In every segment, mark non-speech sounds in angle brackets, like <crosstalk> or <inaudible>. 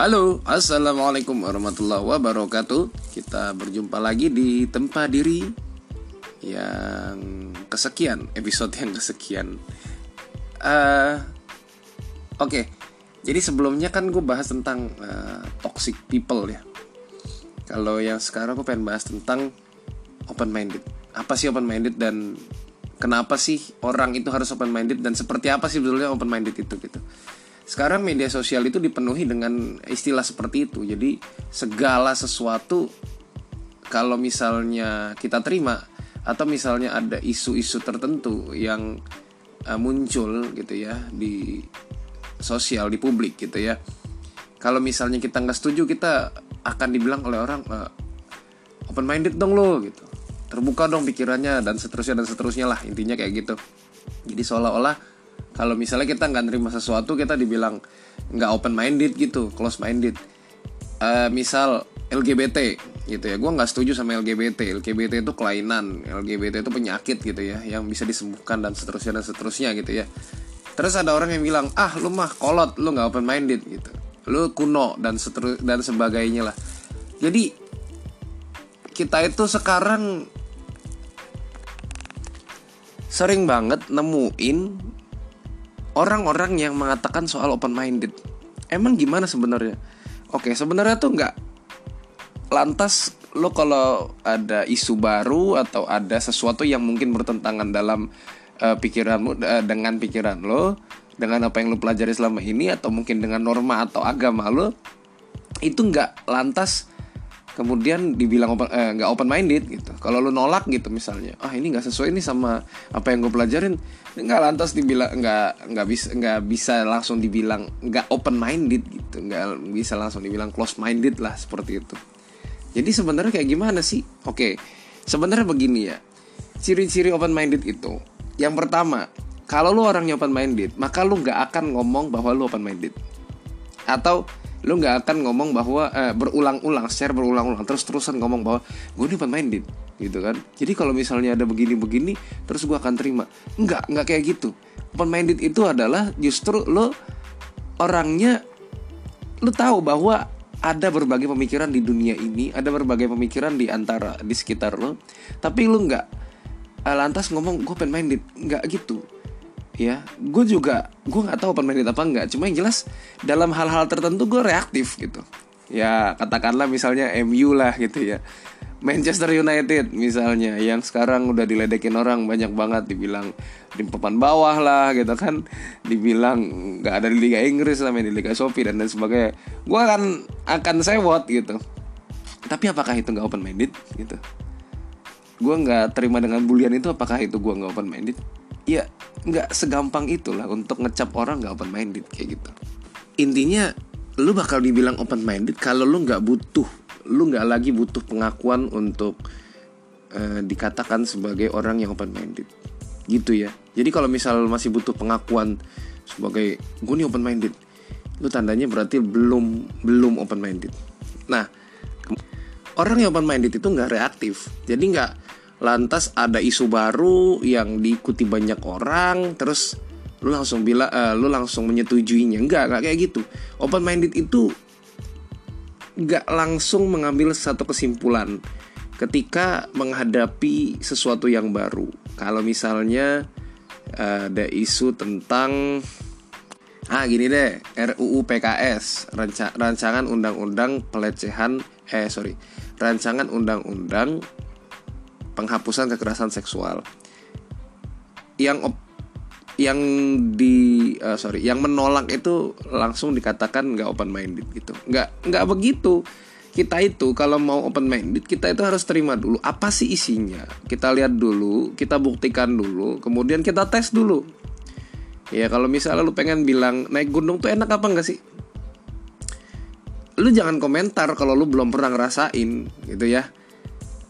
Halo, assalamualaikum warahmatullahi wabarakatuh. Kita berjumpa lagi di tempat diri yang kesekian, episode yang kesekian. Uh, Oke, okay. jadi sebelumnya kan gue bahas tentang uh, toxic people ya. Kalau yang sekarang gue pengen bahas tentang open minded. Apa sih open minded dan kenapa sih orang itu harus open minded dan seperti apa sih sebetulnya open minded itu gitu sekarang media sosial itu dipenuhi dengan istilah seperti itu. Jadi segala sesuatu kalau misalnya kita terima atau misalnya ada isu-isu tertentu yang uh, muncul gitu ya di sosial di publik gitu ya. Kalau misalnya kita nggak setuju kita akan dibilang oleh orang uh, open minded dong lo gitu. Terbuka dong pikirannya dan seterusnya dan seterusnya lah intinya kayak gitu. Jadi seolah-olah kalau misalnya kita nggak nerima sesuatu kita dibilang nggak open minded gitu close minded uh, misal LGBT gitu ya gue nggak setuju sama LGBT LGBT itu kelainan LGBT itu penyakit gitu ya yang bisa disembuhkan dan seterusnya dan seterusnya gitu ya. Terus ada orang yang bilang ah lu mah kolot lu nggak open minded gitu. Lu kuno dan seterus dan sebagainya lah. Jadi kita itu sekarang sering banget nemuin orang-orang yang mengatakan soal open minded emang gimana sebenarnya? Oke sebenarnya tuh nggak lantas lo kalau ada isu baru atau ada sesuatu yang mungkin bertentangan dalam uh, pikiranmu uh, dengan pikiran lo dengan apa yang lo pelajari selama ini atau mungkin dengan norma atau agama lo itu nggak lantas kemudian dibilang open eh, nggak open minded gitu. Kalau lu nolak gitu misalnya ah ini nggak sesuai ini sama apa yang gue pelajarin. Nggak lantas dibilang nggak nggak bisa nggak bisa langsung dibilang nggak open minded gitu. Nggak bisa langsung dibilang close minded lah seperti itu. Jadi sebenarnya kayak gimana sih? Oke sebenarnya begini ya. Ciri-ciri open minded itu yang pertama kalau lu orangnya open minded maka lu nggak akan ngomong bahwa lu open minded atau lu nggak akan ngomong bahwa eh, berulang-ulang share berulang-ulang terus-terusan ngomong bahwa gue ini open minded gitu kan. Jadi kalau misalnya ada begini-begini terus gue akan terima. Nggak nggak kayak gitu. Open minded itu adalah justru lo orangnya lo tahu bahwa ada berbagai pemikiran di dunia ini ada berbagai pemikiran di antara di sekitar lo. Tapi lo nggak eh, lantas ngomong gue open minded nggak gitu ya. Gue juga gue nggak tahu open minded apa enggak cuma yang jelas dalam hal-hal tertentu gue reaktif gitu. Ya katakanlah misalnya MU lah gitu ya. Manchester United misalnya yang sekarang udah diledekin orang banyak banget. Dibilang di papan bawah lah gitu kan. Dibilang nggak ada di Liga Inggris lah main di Liga Sophie dan lain sebagainya. Gue akan akan sewot gitu. Tapi apakah itu nggak open minded gitu? Gue nggak terima dengan bulian itu apakah itu gue nggak open minded ya nggak segampang itulah untuk ngecap orang nggak open minded kayak gitu. Intinya lu bakal dibilang open minded kalau lu nggak butuh lu nggak lagi butuh pengakuan untuk uh, dikatakan sebagai orang yang open minded gitu ya. Jadi kalau misal masih butuh pengakuan sebagai gue nih open minded lu tandanya berarti belum belum open minded nah orang yang open minded itu nggak reaktif. Jadi nggak lantas ada isu baru yang diikuti banyak orang terus lu langsung bilang uh, lu langsung menyetujuinya. Enggak enggak kayak gitu. Open minded itu enggak langsung mengambil satu kesimpulan ketika menghadapi sesuatu yang baru. Kalau misalnya uh, ada isu tentang ah gini deh RUU PKS ranca rancangan undang-undang pelecehan eh sorry rancangan undang-undang penghapusan kekerasan seksual. Yang op, yang di uh, sorry yang menolak itu langsung dikatakan nggak open minded gitu. Nggak nggak begitu. Kita itu kalau mau open minded kita itu harus terima dulu apa sih isinya. Kita lihat dulu kita buktikan dulu kemudian kita tes dulu. Ya kalau misalnya lu pengen bilang naik gunung tuh enak apa enggak sih? Lu jangan komentar kalau lu belum pernah ngerasain gitu ya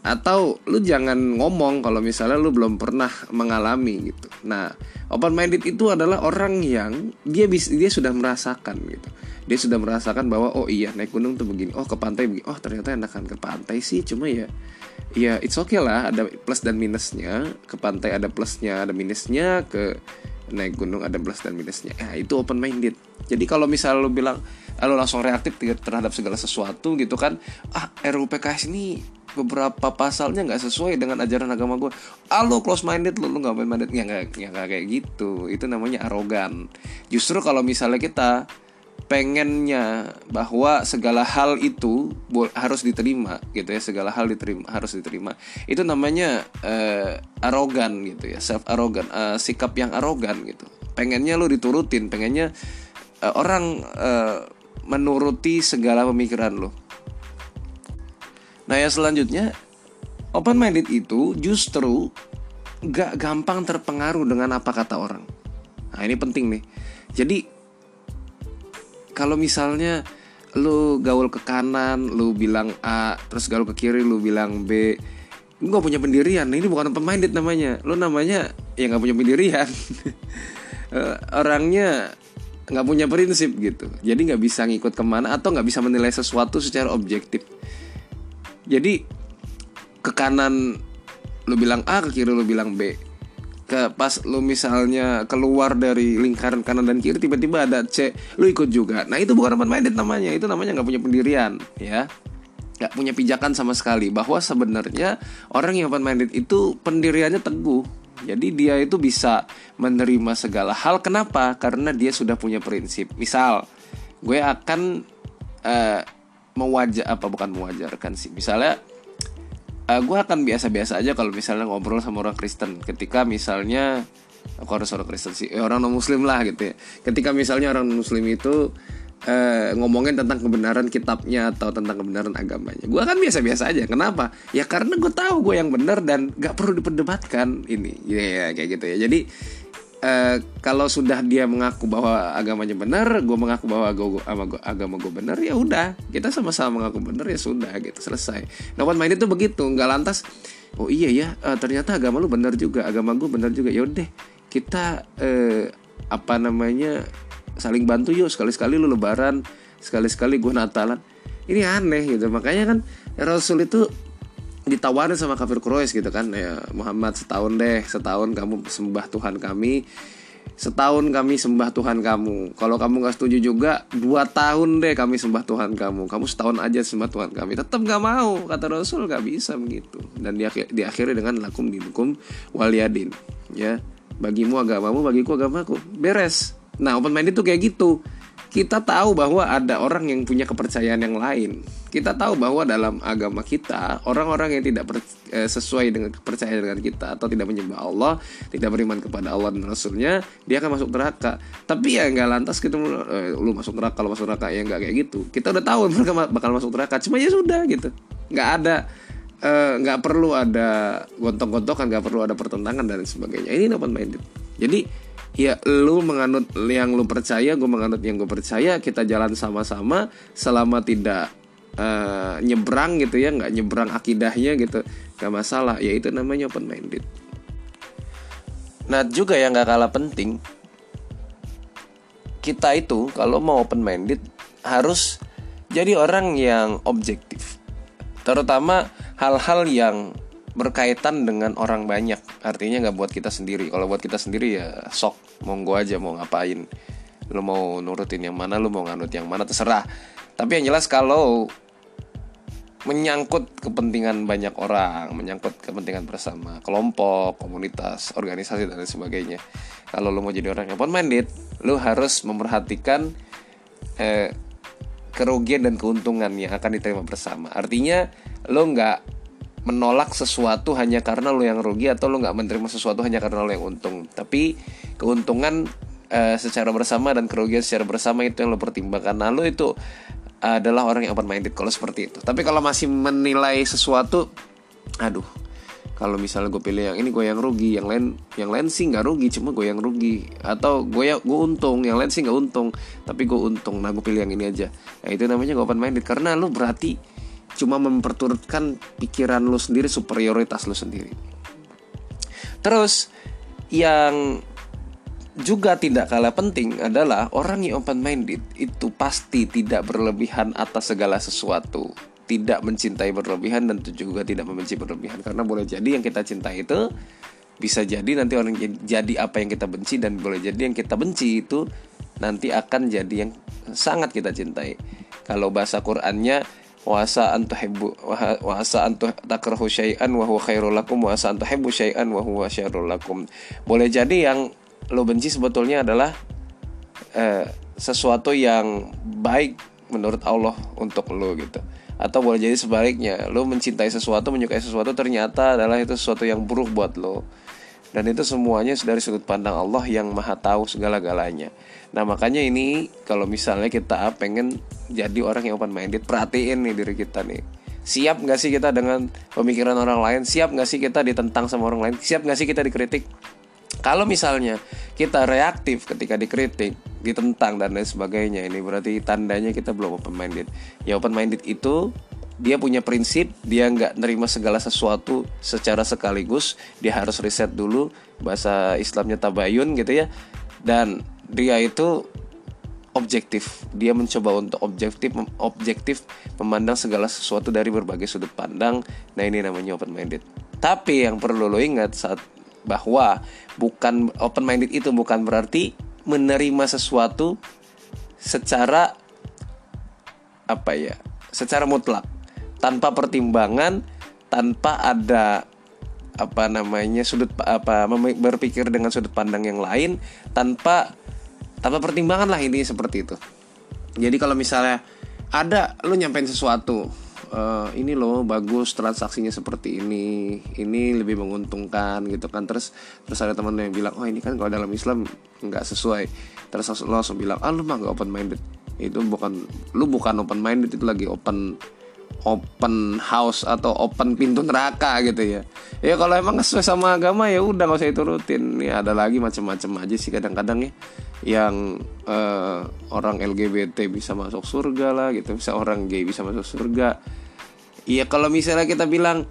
atau lu jangan ngomong kalau misalnya lu belum pernah mengalami gitu. Nah, open minded itu adalah orang yang dia bis, dia sudah merasakan gitu. Dia sudah merasakan bahwa oh iya naik gunung tuh begini, oh ke pantai begini. Oh, ternyata enakan ke pantai sih, cuma ya ya it's okay lah, ada plus dan minusnya. Ke pantai ada plusnya, ada minusnya, ke naik gunung ada plus dan minusnya. Nah, itu open minded jadi kalau misalnya lu bilang ah, lu langsung reaktif terhadap segala sesuatu gitu kan ah RUU PKS ini beberapa pasalnya nggak sesuai dengan ajaran agama gue ah lo close minded lo lo nggak open minded ya nggak ya kayak gitu. Itu namanya arogan. Justru kalau misalnya kita pengennya bahwa segala hal itu harus diterima gitu ya segala hal diterima harus diterima itu namanya uh, arogan gitu ya self arogan uh, sikap yang arogan gitu. Pengennya lo diturutin pengennya uh, orang uh, menuruti segala pemikiran lo Nah yang selanjutnya open minded itu justru gak gampang terpengaruh dengan apa kata orang. Nah ini penting nih. Jadi kalau misalnya lu gaul ke kanan, lu bilang A, terus gaul ke kiri, lu bilang B, lu gak punya pendirian. Nah, ini bukan open minded namanya. Lu namanya ya gak punya pendirian. <laughs> Eh, orangnya nggak punya prinsip gitu. Jadi nggak bisa ngikut ke mana atau nggak bisa menilai sesuatu secara objektif jadi ke kanan lu bilang A ke kiri lu bilang B. Ke pas lu misalnya keluar dari lingkaran kanan dan kiri tiba-tiba ada C lu ikut juga. Nah itu bukan open minded namanya. Itu namanya nggak punya pendirian ya. Nggak punya pijakan sama sekali bahwa sebenarnya orang yang open minded itu pendiriannya teguh. Jadi dia itu bisa menerima segala hal. Kenapa? Karena dia sudah punya prinsip. Misal gue akan uh, mewajar apa bukan mewajarkan sih. Misalnya uh, eh, gue akan biasa-biasa aja kalau misalnya ngobrol sama orang Kristen. Ketika misalnya aku harus orang Kristen sih eh, orang non Muslim lah gitu ya. Ketika misalnya orang Muslim itu uh, ngomongin tentang kebenaran kitabnya atau tentang kebenaran agamanya. Gue akan biasa-biasa aja. Kenapa? Ya karena gue tahu gue yang benar dan gak perlu diperdebatkan ini. Ya, ya kayak gitu ya. Jadi Uh, kalau sudah dia mengaku bahwa agamanya benar, gue mengaku bahwa agama, agama gue benar, ya udah kita sama-sama mengaku benar ya sudah gitu selesai. Nah one minded itu begitu, nggak lantas, oh iya ya uh, ternyata agama lu benar juga, agama gue benar juga, ya udah kita uh, apa namanya saling bantu yuk sekali-sekali lu lebaran, sekali-sekali gue Natalan. Ini aneh gitu, makanya kan Rasul itu ditawarin sama kafir Quraisy gitu kan ya Muhammad setahun deh setahun kamu sembah Tuhan kami. Setahun kami sembah Tuhan kamu. Kalau kamu nggak setuju juga dua tahun deh kami sembah Tuhan kamu. Kamu setahun aja sembah Tuhan kami. Tetap nggak mau kata Rasul nggak bisa begitu. Dan di diakhiri dengan lakum dinukum waliyadin ya bagimu agamamu bagiku agamaku. Beres. Nah open mind itu kayak gitu kita tahu bahwa ada orang yang punya kepercayaan yang lain. Kita tahu bahwa dalam agama kita orang-orang yang tidak eh, sesuai dengan kepercayaan dengan kita atau tidak menyembah Allah, tidak beriman kepada Allah dan Rasulnya, dia akan masuk neraka. Tapi ya nggak lantas gitu, eh, lu masuk neraka, kalau masuk neraka ya nggak kayak gitu. Kita udah tahu <laughs> mereka bakal masuk neraka, cuma ya sudah gitu. Nggak ada eh, nggak uh, perlu ada gontok-gontokan, nggak perlu ada pertentangan dan sebagainya. Ini open minded. Jadi ya lu menganut yang lu percaya gue menganut yang gue percaya kita jalan sama-sama selama tidak uh, nyebrang gitu ya nggak nyebrang akidahnya gitu gak masalah. Ya itu namanya open minded nah juga yang gak kalah penting kita itu kalau mau open minded harus jadi orang yang objektif. Terutama hal-hal yang berkaitan dengan orang banyak. Artinya nggak buat kita sendiri. Kalau buat kita sendiri ya sok. Monggo aja mau ngapain? Lu mau nurutin yang mana lu mau nganut yang mana terserah. Tapi yang jelas kalau menyangkut kepentingan banyak orang menyangkut kepentingan bersama kelompok komunitas organisasi dan sebagainya kalau lu mau jadi orang yang open minded lu harus memperhatikan eh, kerugian dan keuntungan yang akan diterima bersama. Artinya lu nggak menolak sesuatu hanya karena lo yang rugi atau lo nggak menerima sesuatu hanya karena lo yang untung. Tapi keuntungan uh, secara bersama dan kerugian secara bersama itu yang lo pertimbangkan. Nah lo itu adalah orang yang open minded kalau seperti itu. Tapi kalau masih menilai sesuatu aduh kalau misalnya gue pilih yang ini gue yang rugi. Yang lain yang lain sih nggak rugi cuma gue yang rugi. Atau gue ya gue untung yang lain sih nggak untung tapi gue untung. Nah gue pilih yang ini aja. Nah itu namanya gue open minded karena lo berarti cuma memperturutkan pikiran lu sendiri superioritas lu sendiri. Terus yang juga tidak kalah penting adalah orang yang open minded itu pasti tidak berlebihan atas segala sesuatu. Tidak mencintai berlebihan dan juga tidak membenci berlebihan. Karena boleh jadi yang kita cintai itu bisa jadi nanti orang jadi apa yang kita benci dan boleh jadi yang kita benci itu nanti akan jadi yang sangat kita cintai. Kalau bahasa Qur'annya wasa antuhibbu wasa antu takrahu syai'an wa huwa khairul lakum wasa antuhibbu syai'an wa huwa syarrul lakum. Boleh jadi yang lo benci sebetulnya adalah eh, sesuatu yang baik menurut Allah untuk lo gitu. Atau boleh jadi sebaliknya, lo mencintai sesuatu, menyukai sesuatu ternyata adalah itu sesuatu yang buruk buat lo. Dan itu semuanya dari sudut pandang Allah yang maha tahu segala-galanya. Nah makanya ini kalau misalnya kita pengen jadi orang yang open minded, perhatiin nih diri kita nih. Siap nggak sih kita dengan pemikiran orang lain? Siap nggak sih kita ditentang sama orang lain? Siap nggak sih kita dikritik? Kalau misalnya kita reaktif ketika dikritik, ditentang dan lain sebagainya, ini berarti tandanya kita belum open minded. Ya open minded itu dia punya prinsip dia nggak nerima segala sesuatu secara sekaligus dia harus riset dulu bahasa Islamnya tabayun gitu ya. Dan dia itu objektif. Dia mencoba untuk objektif objektif memandang segala sesuatu dari berbagai sudut pandang. Nah ini namanya open minded tapi yang perlu lo ingat saat bahwa bukan open minded itu bukan berarti menerima sesuatu secara apa ya secara mutlak tanpa pertimbangan tanpa ada apa namanya sudut apa berpikir dengan sudut pandang yang lain tanpa tanpa pertimbangan lah ini seperti itu. Jadi kalau misalnya ada lu nyampein sesuatu uh, ini loh bagus transaksinya seperti ini ini lebih menguntungkan gitu kan. Terus terus ada teman yang bilang oh ini kan kalau dalam Islam nggak sesuai. Terus lo langsung bilang ah lu mah nggak open minded itu bukan lu bukan open minded itu lagi open open house atau open pintu neraka gitu ya. Ya kalau emang sesuai sama agama ya udah nggak usah diturutin. Ya ada lagi macam-macam aja sih kadang-kadang ya yang uh, orang LGBT bisa masuk surga lah gitu bisa orang gay bisa masuk surga. Iya kalau misalnya kita bilang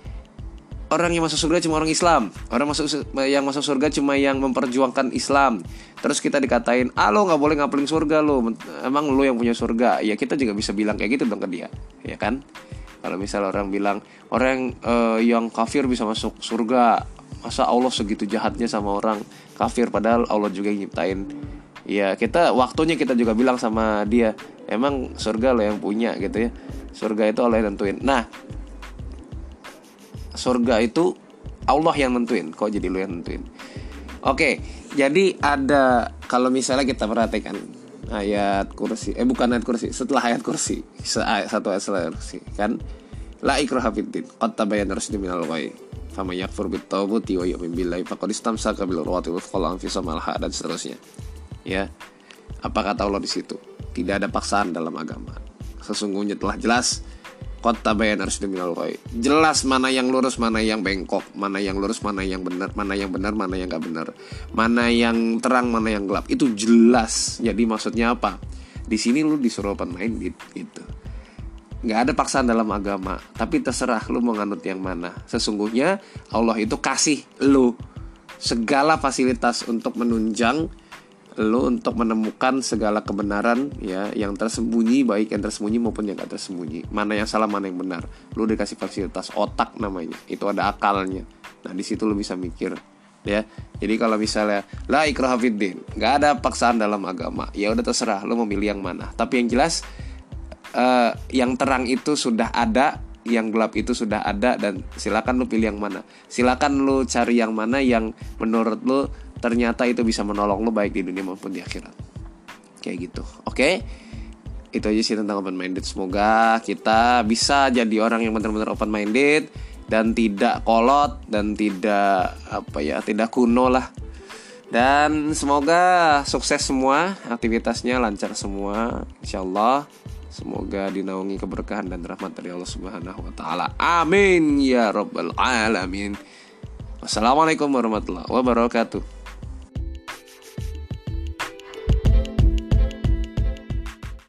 orang yang masuk surga cuma orang Islam orang masuk yang masuk surga cuma yang memperjuangkan Islam. Terus kita dikatain ah lo nggak boleh ngapelin surga lo emang lo yang punya surga. Ya kita juga bisa bilang kayak gitu dong ke dia ya kan kalau misal orang bilang orang uh, yang kafir bisa masuk surga masa Allah segitu jahatnya sama orang kafir padahal Allah juga yang nyiptain? Ya kita waktunya kita juga bilang sama dia emang surga lo yang punya gitu ya. Surga itu Allah yang tentuin nah surga itu Allah yang nentuin kok jadi lo yang nentuin? Oke jadi ada kalau misalnya kita perhatikan ayat kursi eh bukan ayat kursi setelah ayat kursi. Satu ayat setelah ayat kursi kan? La ikraha fiddin qad tabayyana rusydu minal ghayy faman yakfur bit tawbuti wa yu'min billahi faqad istamsaka bil urwati dan seterusnya. Ya apa kata Allah di situ? Tidak ada paksaan dalam agama. Sesungguhnya telah jelas kota bayan harus minal jelas mana yang lurus mana yang bengkok mana yang lurus mana yang benar mana yang benar mana yang gak benar. Mana yang terang mana yang gelap. Itu jelas. Jadi maksudnya apa? Di sini lu disuruh open minded gitu. Nggak ada paksaan dalam agama. Tapi terserah lu mau nganut yang mana. Sesungguhnya Allah itu kasih lu segala fasilitas untuk menunjang lo untuk menemukan segala kebenaran ya yang tersembunyi baik yang tersembunyi maupun yang gak tersembunyi. Mana yang salah mana yang benar. Lo dikasih fasilitas otak namanya. Itu ada akalnya. Nah di situ lo bisa mikir ya. Jadi kalau misalnya la ikrah fiddin nggak ada paksaan dalam agama. Ya udah terserah lo memilih yang mana. Tapi yang jelas uh, yang terang itu sudah ada yang gelap itu sudah ada dan silakan lu pilih yang mana. Silakan lu cari yang mana yang menurut lu ternyata itu bisa menolong lo baik di dunia maupun di akhirat. Kayak gitu oke? Okay? itu aja sih tentang open minded semoga kita bisa jadi orang yang benar-benar open minded dan tidak kolot dan tidak apa ya tidak kuno lah. Dan semoga sukses semua aktivitasnya lancar semua insyaallah semoga dinaungi keberkahan dan rahmat dari Allah Subhanahu wa taala. Amin ya rabbal alamin. Wassalamualaikum warahmatullahi wabarakatuh